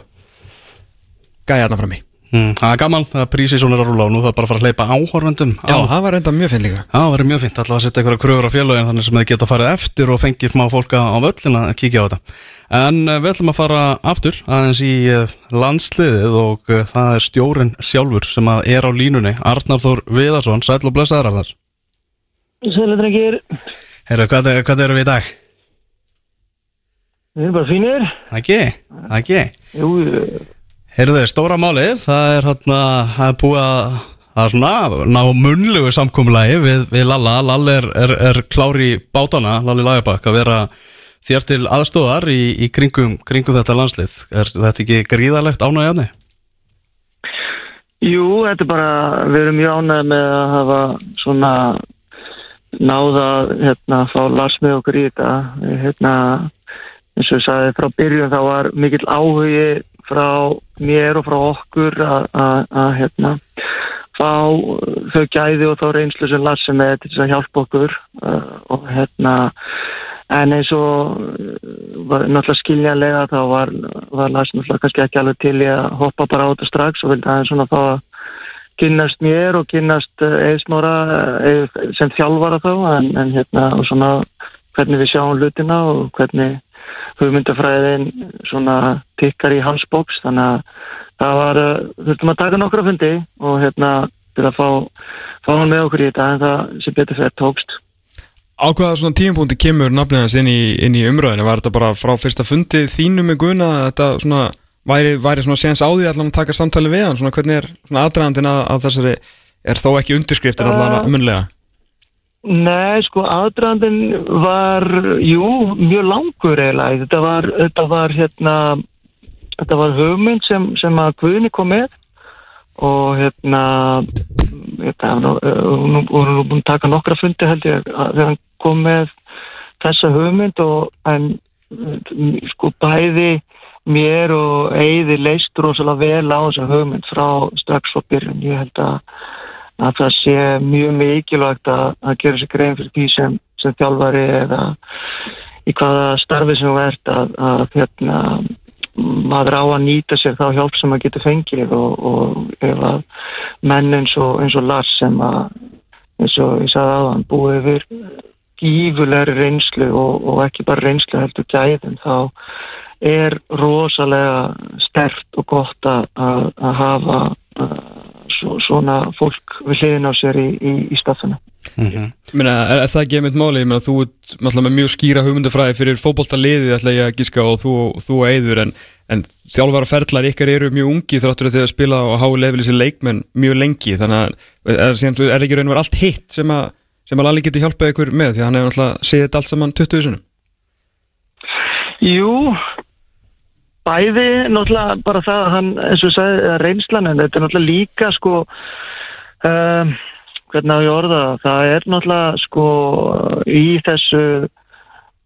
gæjarna frammi mm. Það er gaman, það er prísi svona er að rúla og nú það er bara að fara að hleypa áhorfendum á. Já, það var enda mjög finn líka Já, það verður mjög fint, alltaf að setja einhverja kröfur á félagin þannig sem þið geta farið eftir og fengið smá fólka á völlin að kíkja á þetta En uh, við ætlum að fara aftur aðeins í uh, landsliðið og uh, það er stjórin sjálfur sem að er á línunni Arnar Þór Viðarsson, sæl og blessaðar Arnar Sælir drengir, Heyrðu, hvað, er- hvað erum við í dag? við erum bara fínir. Heyrðu, stóra málið, það er hérna, það er búið að er svona, ná munlegu samkomulagi við, við Lalla, Lalla er, er, er klári bátana, Lalli Lagabak að vera þér til aðstóðar í, í kringum, kringum þetta landslið er þetta ekki gríðalegt ánægjarni? jú, þetta er bara, við erum mjög ánægð með að hafa svona náða hérna, fá okkur í þetta. Hérna, eins og ég sagði frá byrjun þá var mikill áhugi frá mér og frá okkur að- hérna fá þau gæði og þá reynslu sem Lars er með til þess að hjálpa okkur uh, og hérna en eins og uh, var náttúrulega skiljanlega þá var, var Lars náttúrulega kannski ekki alveg til í að hoppa bara á þetta strax og vildi aðeins svona fá að kynnast mér og kynnast eðsmára sem þjálfara þá en, en hérna og svona hvernig við sjáum hlutina og hvernig hugmyndafræðin svona tikkar í hans bóks þannig að það var, uh, þurftum að taka nokkra fundi og hérna til að fá, fá hann með okkur í þetta en það sem betur fyrir tókst. Á hvaða svona tímapunkti kemur nafnið hans inn í, inn í umröðinu? Var þetta bara frá fyrsta fundi þínu með Gunna að þetta svona væri, væri svona séns á því allan að taka samtali við hann? Svona hvernig er svona aðdragandinn að, þessari er þó ekki undirskriftin allan að munlega? Nei, sko, aðdrandin var, jú, mjög langur eiginlega. Þetta var, þetta var hérna, þetta var hugmynd sem, sem að Guðni kom með og hérna, þetta, nú, nú vorum við búin að taka nokkra fundi held ég þegar hann kom með þessa hugmynd og en sko bæði mér og Eyði leist rosalega vel á þessa hugmynd frá strax frá byrjun. Ég held að að það sé mjög mikilvægt að, að gera sér grein fyrir því sem, sem þjálfari eða í hvaða starfi sem þú ert að, að hérna, maður á að nýta sér þá hjálp sem maður getur fengið og, og ef að menn eins og, eins og Lars sem að eins og ég sagði aðan búið yfir gífulegri reynslu og, og ekki bara reynslu heldur gæðin þá er rosalega stert og gott að, að, hafa að, svona fólk við hliðin á sér í, í, í staffinu. Meina, er, er það ekki einmitt máli? Ég meina, þú ert náttúrulega með mjög skýra hugmyndafræði fyrir fótboltaliðið ætla ég að gíska og þú, þú og Eyður en, en þjálfara ferlar ykkar eru mjög ungi þráttur að þið að spila á hái level sem leikmenn mjög lengi þannig að er, er ekki raun og verið allt hitt sem að, sem að Lalli getur hjálpað ykkur með því að hann hefur náttúrulega séð þetta allt saman 20 sinum Jú, bæði náttúrulega bara það að hann, eins og sagði, að reynslan en þetta er náttúrulega líka sko um, hvernig á ég orða það, er náttúrulega sko í þessu uh,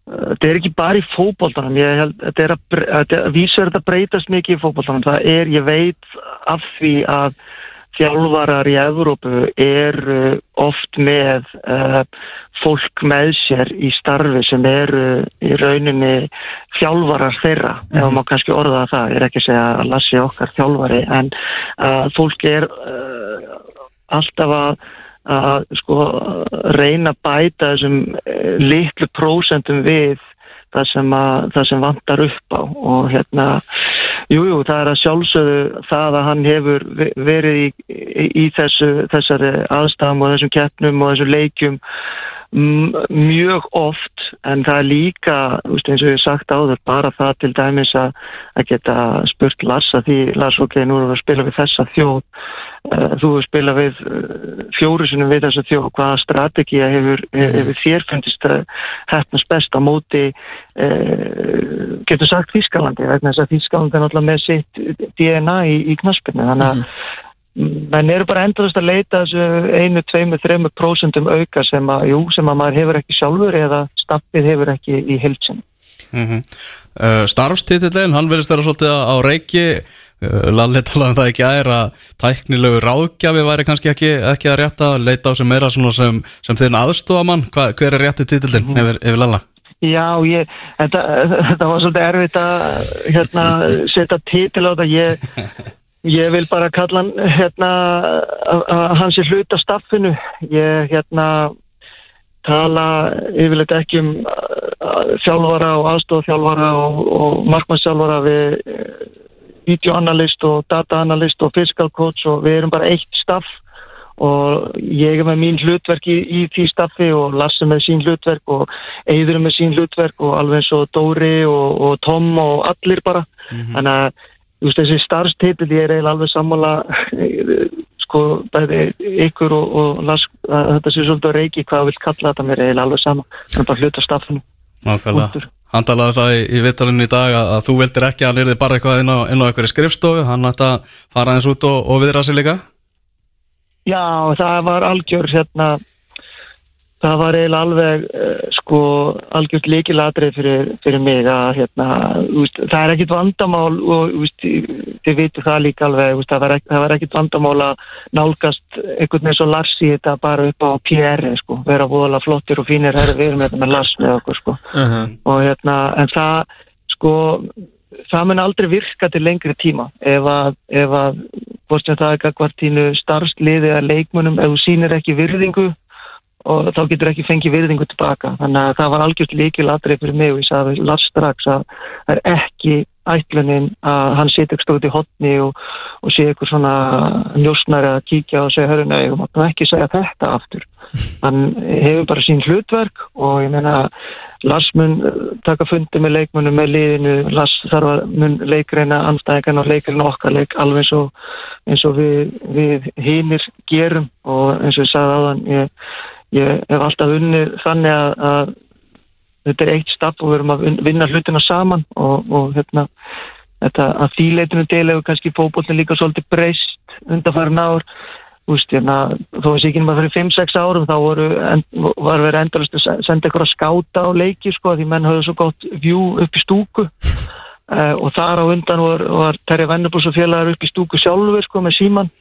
þetta er ekki bara í fótboltanum. Ég held, þetta er að, vísur þetta breytast mikið í fótboltanum. Það er, ég veit af því að þjálfarar í Evrópu eru oft með uh, fólk með sér í starfi sem eru í rauninni þjálfarar þeirra, ef maður kannski orða það, ég er ekki að segja að lassi okkar þjálfari, en uh, fólk er uh, alltaf að að sko reyna að bæta þessum litlu prósentum við það sem, að, það sem vantar upp á og hérna Jújú, jú, það er að sjálfsögðu það að hann hefur ve- verið í, í þessu, þessari aðstæðum og þessum keppnum og þessum leikjum mjög oft en það er líka, veist, eins og ég hef sagt áður, bara það til dæmis að, að geta spurt Lars að því Lars, ok, nú erum við að spila við þessa þjóð uh, þú hefur spilað við uh, fjóru sinum við þessa þjóð hvaða strategíja hefur, hefur þér fundist að hættast best á móti getur sagt Þískalandi vegna þess að Þískalandi er náttúrulega með sitt DNA í, í knaspinu þannig að mm menn eru bara endast að leita þessu einu, tveimu, þreimu prósundum auka sem að, jú, sem að maður hefur ekki sjálfur eða stappið hefur ekki í hilsin mm -hmm. uh, Starfstitillin, hann verðist vera svolítið á reiki uh, Lalli talaði um það ekki aðeins að tæknilegu ráðgjafi væri kannski ekki, ekki að rétta leita á sem meira sem, sem þeirn aðstofamann Hva, hver er rétti titillin mm -hmm. yfir, yfir Lalla? Já, ég, þetta, þetta var svolítið erfitt að hérna, setja titil á þetta ég Ég vil bara kalla hann hérna að hans er hlut af staffinu. Ég hérna tala yfirleitt ekki um þjálfara og aðstofþjálfara og, og markmannsþjálfara við eh, videoanalist og dataanalist og physical coach og við erum bara eitt staff og ég er með mín hlutverk í, í því staffi og Lasse með sín hlutverk og Eidur með sín hlutverk og alveg eins og Dóri og, og Tom og allir bara. Mm -hmm. Þannig að Just þessi starfstitil ég er eiginlega alveg sammála sko bæði ykkur og, og las, þetta sé svolítið að reiki hvað vil kalla þetta mér eiginlega alveg sama. En bara hluta staffinu Nákvæmlega, hann talaði það í, í vittalinu í dag að, að þú vildir ekki að hann erði bara eitthvað inn á, inn á eitthvað skrifstofu, hann ætti að fara eins út og, og viðra sig líka? Já, það var algjör hérna það var eiginlega alveg uh, sko algjört líkilatrið fyrir, fyrir mig að hérna, úst, það er ekkit vandamál og úst, þið vitu það líka alveg úst, það, var ekki, það var ekkit vandamál að nálgast einhvern veginn svo Larsi þetta bara upp á PR sko, vera voðalega flottir og fínir herri við erum þetta með Lars með okkur sko uh -huh. og hérna en það sko það mun aldrei virka til lengri tíma ef að, ef að hvort sem það er eitthvað tínu starfsliði að leikmunum ef þú sýnir ekki virðingu og þá getur ekki fengið virðingu tilbaka þannig að það var algjört líkil aðrið fyrir mig og ég sagði Lars strax að það er ekki ætlunin að hann setja ekki stóðið í hotni og, og sé eitthvað svona njósnari að kíkja og segja höruna, ég má ekki segja þetta aftur. Hann hefur bara sín hlutverk og ég meina Lars mun taka fundi með leikmunum með liðinu, Lars þarf mun leikreina anstæðingan og leikreina okkar leik alveg eins og, eins og við, við hinnir gerum. Og eins og ég sagði áðan ég ég hef alltaf unnið þannig að, að þetta er eitt stapp og við erum að vinna hlutina saman og, og hérna, þetta að þýleitinu del hefur kannski fókbólni líka svolítið breyst undanfærin ár. Úst, hérna, þó að síkinn maður fyrir 5-6 árum þá voru, en, var verið endalist að senda ykkur að skáta á leiki sko, því menn hafði svo gott vjú upp í stúku. Uh, og þar á undan var, var Terri Vennabús og félagar upp í stúku sjálfur sko, með síman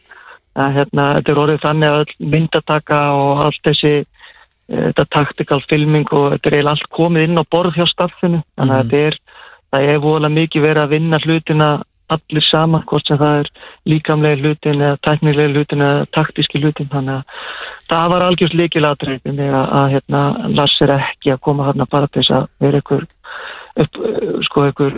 að hérna, þetta er orðið þannig að myndataka og allt þessi eh, þetta taktikal filming og þetta er eiginlega allt komið inn á borð hjá staffinu þannig að mm. þetta er, það er volað mikið verið að vinna hlutina allir saman, hvort sem það er líkamlega hlutin eða teknilega hlutin eða taktíski hlutin, þannig að það var algjörst líkilatrið að, að, að hérna, Lars er ekki að koma hérna bara til þess að vera ykkur upp, sko, einhver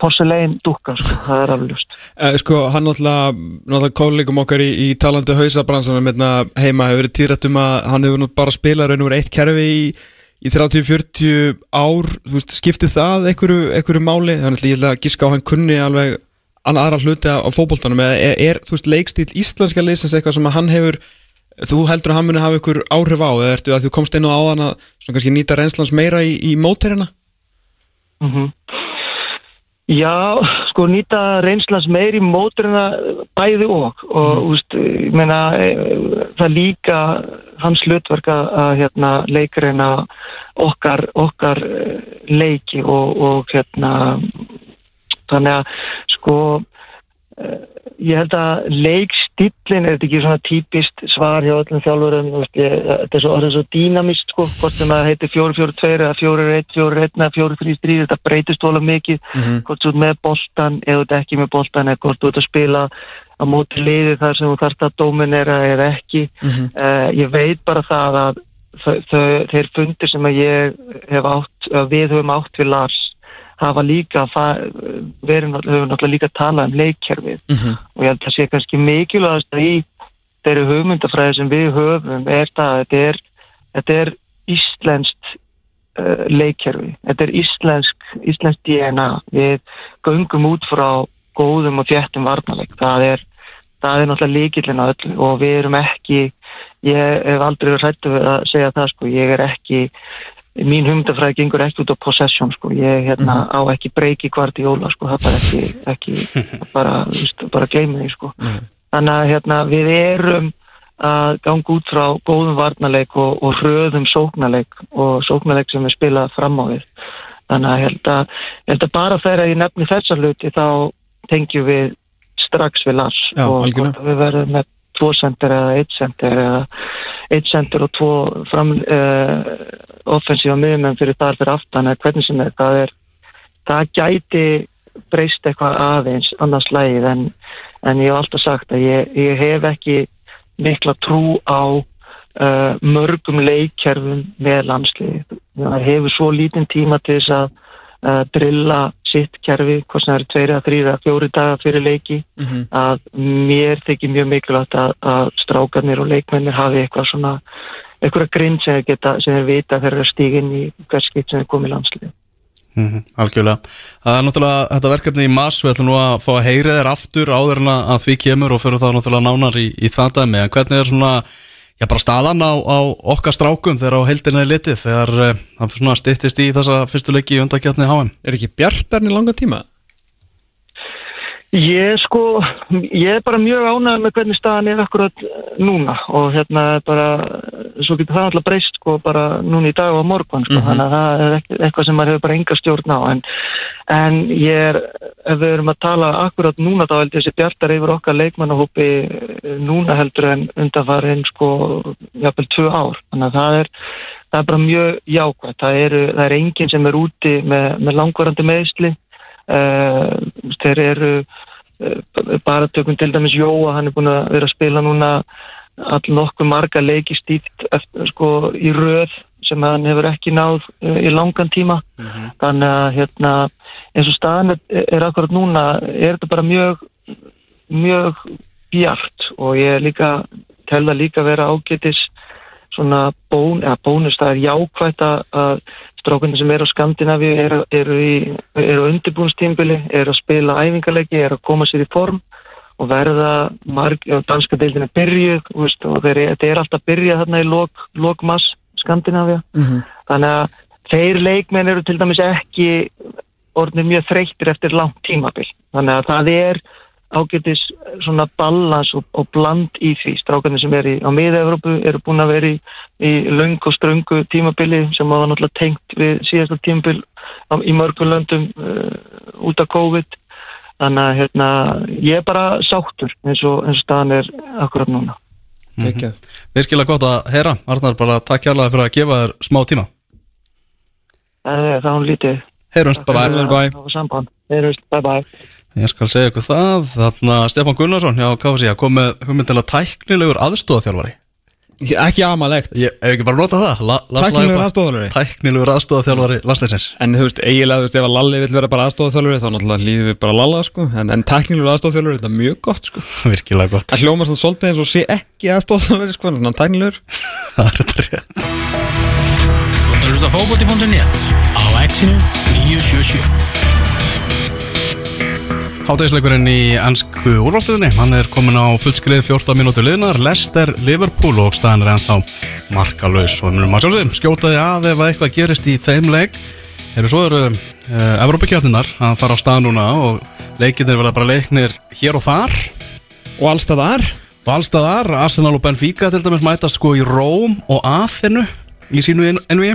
porcelein dúka, sko, það er. Eh, sko, hann náttúrulega, náttúrulega kólikum okkar í, í talandi hausabransan hérna heima hefur verið týrætt um að hann hefur bara spilað raun og verið eitt kerfi í, í 30-40 ár, veist, skiptið það einhverju, einhverju máli, þannig að ég ætla að gíska á hann kunni alveg aðra hluti á fókbóltanum, eða er, er, veist, leikstíl íslenska leysins eitthvað sem hann hefur Þú heldur að hann muni hafa ykkur áhrif á eða ertu að þú komst einu á þann að svona kannski nýta reynslans meira í, í móterina? Mm -hmm. Já, sko nýta reynslans meira í móterina bæði og og mm. úst, ég meina e, það líka hans hlutverk að hérna leikreina okkar, okkar e, leiki og, og hérna þannig að sko ég held að leikstillin er þetta ekki svona típist svar hjá öllum þjálfurum þetta er svo, svo dýnamist sko, hvort sem það heitir 4-4-2 eða 4-1, 4-1 eða 4-3-3 þetta breytist volið mikið mm -hmm. hvort þú ert með boltan eða ekki með boltan eða hvort þú ert að spila á móti liði þar sem þú þarfst að dominera eða ekki mm -hmm. uh, ég veit bara það að þeir fundir sem að ég hef átt, við höfum átt við Lars hafa líka verið náttúrulega líka að tala um leikkerfið. Mm -hmm. og ég held að það sé kannski mikilvægast í þeirri hugmyndafræði sem við höfum er það að þetta er þetta er íslenskt uh, leikkerfi, þetta er íslensk, íslensk DNA, við göngum út frá góðum og þjættum varnarleik, það er, það er náttúrulega líkillin á öllu og við erum ekki, ég hef aldrei verið hrættu að segja það sko, ég er ekki, mín humdafræði gengur ekki út á possession sko, ég hérna á ekki breyki hvart í jóla sko, það er bara ekki, ekki bara, viðst, bara gleymi því sko. Þannig að hérna við erum að ganga út frá góðum varnarleik og, og hröðum sóknarleik og sóknarleik sem við spila fram á við. Þannig að held að, held að bara þegar ég nefni þessa hluti þá tengjum við strax við Lars Já, og við verðum með tvo sendir eða eitt sendir eða eitt sendir og tvo uh, offensífa miðumenn fyrir þar fyrir aftan eða hvernig sem það er það gæti breyst eitthvað aðeins annars lægið en, en ég hef alltaf sagt að ég, ég hef ekki mikla trú á uh, mörgum leikkerfum með landsliði. Það hefur svo lítinn tíma til þess að uh, drilla sitt kerfi, hvort sem það eru tveiri að þrýra, fjóri daga fyrir leiki Mhm. að mér þykir mjög mikilvægt að, að strákarnir og leikmennir hafi eitthvað svona eitthvað grind sem þeir geta, sem þeir vita þegar þeir inn í hvert skipt sem þeir komið í landsliði. Mhm, Algjörlega. Það er náttúrulega þetta verkefni í mass, við ætlum nú að fá að heyra þér aftur áður en að að því kemur og fyrir það náttúrulega nánar í, í það dæmi. En hvernig er svona, já bara staðan á, á okkar strákum þegar á heldina er litið, þegar uh, það svona styttist í þessa fyrstu leiki í undakjarni HM? Er ekki bjartarni langa tíma? Ég sko, ég er bara mjög ánægð með hvernig staðan er akkurat núna og hérna bara, svo getur það alltaf breyst sko bara núna í dag og morgun sko, þannig að það er eitthvað sem maður hefur bara enga stjórn á en, en ég er, ef við erum að tala akkurat núna þá held ég þessi bjartar yfir okkar leikmannahópi eh, núna heldur en undanfarin sko, jafnvel tvö ár, þannig að það er, það er bara mjög jákvæmt, það það er enginn sem er úti með, með langvarandi meðsli þeir eru uh, bara tökum til dæmis Jóa, hann er búin að vera að spila núna all nokkuð marga leiki eftir, sko, í röð sem hann hefur ekki náð uh, í langan tíma. Þannig að hérna, eins og staðan er, er akkurat núna er þetta bara mjög mjög bjart og ég er líka tel það líka vera ágætis svona bón, eða bónus, það er jákvætt að- að strákunni sem eru á Skandinavíu eru, í, eru á undirbúnstímbili, eru að spila æfingarleiki, eru að koma sér í form og verða marg, danska deildin er byrjuð þú veist, og þeir, þetta er alltaf byrjað þarna í lok, lok mass Skandinavíu. Þannig að þeir leikmenn eru til dæmis ekki orðnir mjög þreyttir eftir langt tímabil. Þannig að það er ágætis svona balans og, og bland í því. Strákarnir sem er í, á miða-Európu eru búin að vera í, í löng og ströngu tímabili sem var náttúrulega tengt við síðasta tímabil á, í mörgum löndum uh, út af COVID. Þannig að hérna, ég er bara sáttur eins og, eins og staðan er akkurat núna. Ekki Virkilega gott að heyra, Arnar, bara takk kjærlega fyrir að gefa þér smá tíma. það er það hún lítið. Heyrumst, bye bye. Heyrumst, bye bye Ég skal segja ykkur það, þarna Stefán Gunnarsson, já, hvað var sér, kom með hugmyndilega tæknilegur aðstóðaþjálfari. Ekki amalegt Ég hef ekki bara notað það, La, Tæknilegur Lagerberg. aðstoðarþjálfari? Tæknilegur aðstóðaþjálfari landsleisins. En þú veist, eiginlega, þú veist, ef að Lalli vill vera bara aðstofþjálfur þá náttúrulega líðum við bara Lalla, sko En, en tæknilegur aðstofþjálfur, þetta er mjög gott, sko Virkilega gott. Það hljóma svona svolítið eins og sé ekki aðstofþjálfur, sko En tæknilegur Það er ert að hlusta Hátægisleikurinn í ennsku úrvalsliðinni, hann er komin á fullskrið 14 mínútur liðnar, Leicester, Liverpool og staðan er ennþá markalös og við munum að sjálfsögum skjótaði að ef að eitthvað gerist í þeim leik. Eru svo eru uh, Evrópakjarninar að fara á stað núna og leikinir verða bara leiknir hér og þar. Og allstaðar og allstaðar, Arsenal og Benfica til dæmis mætast sko í Róm og Athenu í sínu envi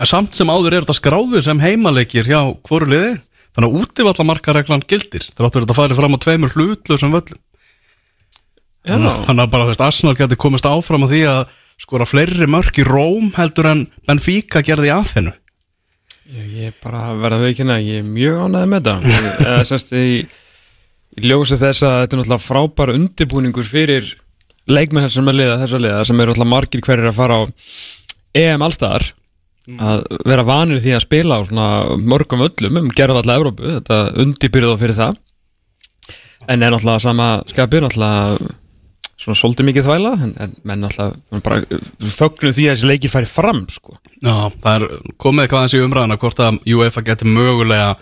samt sem áður er þetta skráður sem heimaleikir hjá hvoru liði þannig að útivallamarkareglan gildir þráttur þetta farið fram á tveimur hlutlausum völlum. Þannig að bara veist, Arsenal getur komist áfram á því að skora fleiri mörk í Róm heldur en Benfica gerði í Athenu Ég, ég bara verða að veikina, ég er mjög ánæði með Eða semst í, í ljósi þess að þetta er náttúrulega frábær undirbúningur fyrir leikmenn sem er liða, þessar liða sem eru náttúrulega margir hverjir að fara á EM allstaðar að vera vanir því að spila á svona mörgum öllum um gerða alltaf Evrópu, þetta undirbyrða fyrir það. En er náttúrulega sama skapir náttúrulega svona svolítið mikið þvæla en, en menn bara fögnum því að þessi leikir færi fram sko. Já, það er komið hvað þessi umræðina hvort að UEFA geti mögulega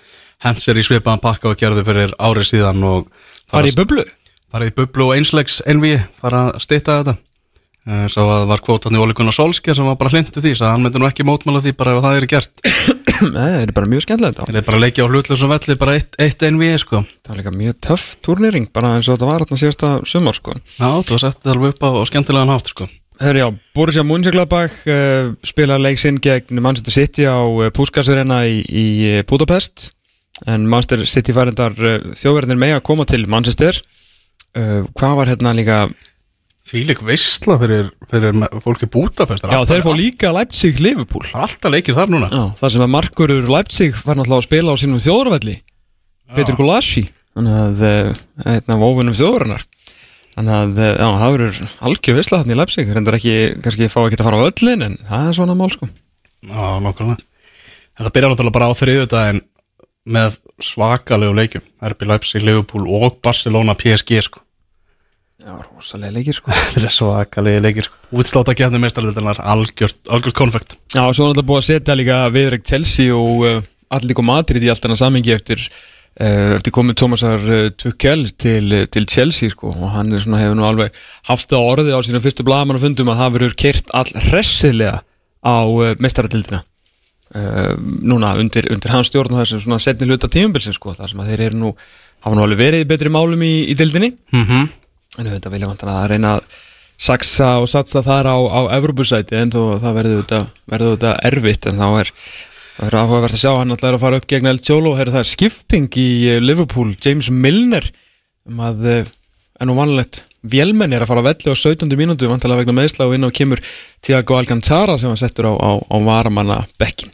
hent sér í svipaðan pakka og gerðu fyrir árið síðan og fara í bublu? fara í bublu og einslegs envi fara að stýta þetta Sá að það var kvótan í Óli Gunnar Solskjær sem var bara hlindu því, svo hann myndi nú ekki mótmála því bara ef það er gert. Nei, það er bara mjög skemmtilegt Það er bara að leikja á hlutlega velli, bara eitt, eitt envi, sko. það var líka mjög töff turnýring bara eins og þetta var hérna síðasta sumar sko. Já, þú var sett alveg upp á, skemmtilegan hátt, sko. Herri já, Borussia Mönchengladbach uh, spila leik sinn gegn Manchester City á uh, Púskasirina í, í eh, Budapest en Manchester City færendar uh, þjóðverðinir með að koma til Manchester hvað var hérna líka Því lík veistla fyrir, fyrir fólki Bútapest. já þeir fá líka Leipzig Liverpool Það er alltaf leikir þar núna. já, það sem að Markurur Leipzig var náttúrulega að spila á sínum þjóðverðli Petur Gulassi þannig að uh, einn af óvinnum þjóðverðinar þannig að uh, já, það verður algjör visla þarna í Leipzig reyndar ekki, kannski fá ekki að fara á öllin en það er svona mál sko Já, nokkulega. Þetta byrjar náttúrulega bara á þriðu daginn með svakalegu leikjum. RB Leipzig, Liverpool og Barcelona PSG, sko. Já, rosalega leikir sko Þetta er svakalegi leikir, sko. Útsláta getni meistarlöldunar, algjört, algjört konfekt. Já, og svo er þetta búið að setja líka viðregt Chelsea og uh, allir líka Madrid í allt annað samingi eftir, uh, eftir komið Thomasar uh, Tuchel til, uh, til Chelsea sko og hann er svona, hefur nú alveg haft það á orði á sínum fyrstu blaðmann og fundum að það verður kert all hressilega á uh, uh, núna undir, undir hans stjórn og þessum svona setni hluta tímumbilsin sko þar sem að þeir eru nú, hafa nú alveg verið í betri málum í, í dildinni Mm -hmm. En þetta vilja vantan að reyna að saksa og satsa þar á, á Evropasæti en þó það verður þetta, erfitt en þá er það er áhugavert að sjá hann alltaf er að fara upp gegn El Cholo og það er skipting í eh, Liverpool James Milner um að eh, en nú vanlegt vélmenn er að fara að velli á 17. mínútu vantilega vegna meðsla og inn og kemur Tiago Alcantara sem hann settur á, á, á varamanna bekkin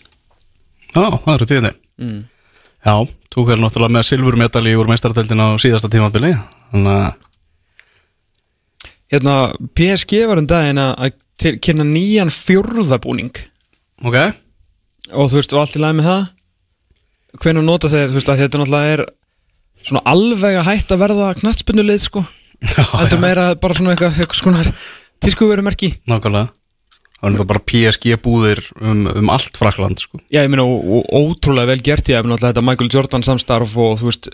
Já, það eru tíðinni. mm. Já, tók vel náttúrulega með silfurmedali úr meistardeldin á síðasta tímabili Þannig að Hérna PSG var um daginn að að kynna nýjan fjórðabúning. Ok, og þú veist, og allt í lagi með það? Hvenær nota þeir, þú veist, að þetta náttúrulega er svona alveg að hætta að verða knattspinnuleið, sko. Heldur meira bara svona eitthvað, eitthvað svona tískuverumerki. Nákvæmlega. Það er það bara PSG búðir um, um allt Frakland sko. já, ég meina, og, og ótrúlega vel gert ég, náttúrulega þetta Michael Jordan samstarf og þú veist,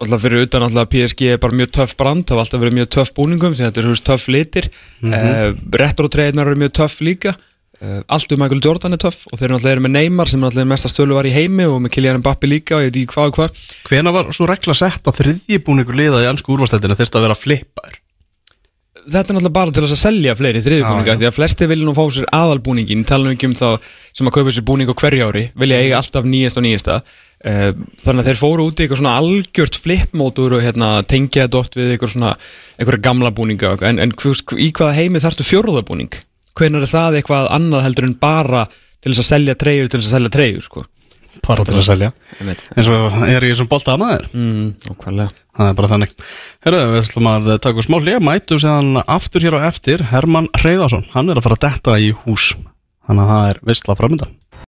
náttúrulega fyrir utan náttúrulega PSG er bara mjög töff brand, það var alltaf verið mjög töff búningum, því þetta er, veist, töff litir. Mm -hmm. retro-treyðnar eru mjög töff líka. Uh, allt um Michael Jordan er töff og þeir eru náttúrulega eru með Neymar sem náttúrulega er mesta stölu var í heimi og með Kylian Mbappe líka og ég veit ekki hvað og hvað. Hvena var svo regla sett að þriðjibúningur liða í ansku úrvastættinu þurfti að vera flippaður? Þetta er náttúrulega bara til þess að selja fleiri þriðbúninga því að flesti vilja nú fá sér aðalbúningin tala nú ekki um þá sem að kaupa sér búning á hverju ári vilja eiga alltaf nýjast og nýjasta. uh, þannig að þeir fóru út í eitthvað svona algjört flipmótur og hérna, tengja þetta oft við eitthvað svona eitthvað gamla búninga en, en í hvaða heimi þarftu fjórðabúning? Hvenær er það eitthvað annað heldur en bara til þess að selja treyjur til þess að selja treyjur sko. Bara til að selja. Eins og er ég sem bolta að maður mm, Það er bara þannig. Herru, við ætlum að taka smá hlið Mætum séðan aftur hér á eftir Herman Reyðarsson Hann er að fara að detta í hús. Þannig að það er vissla framöndan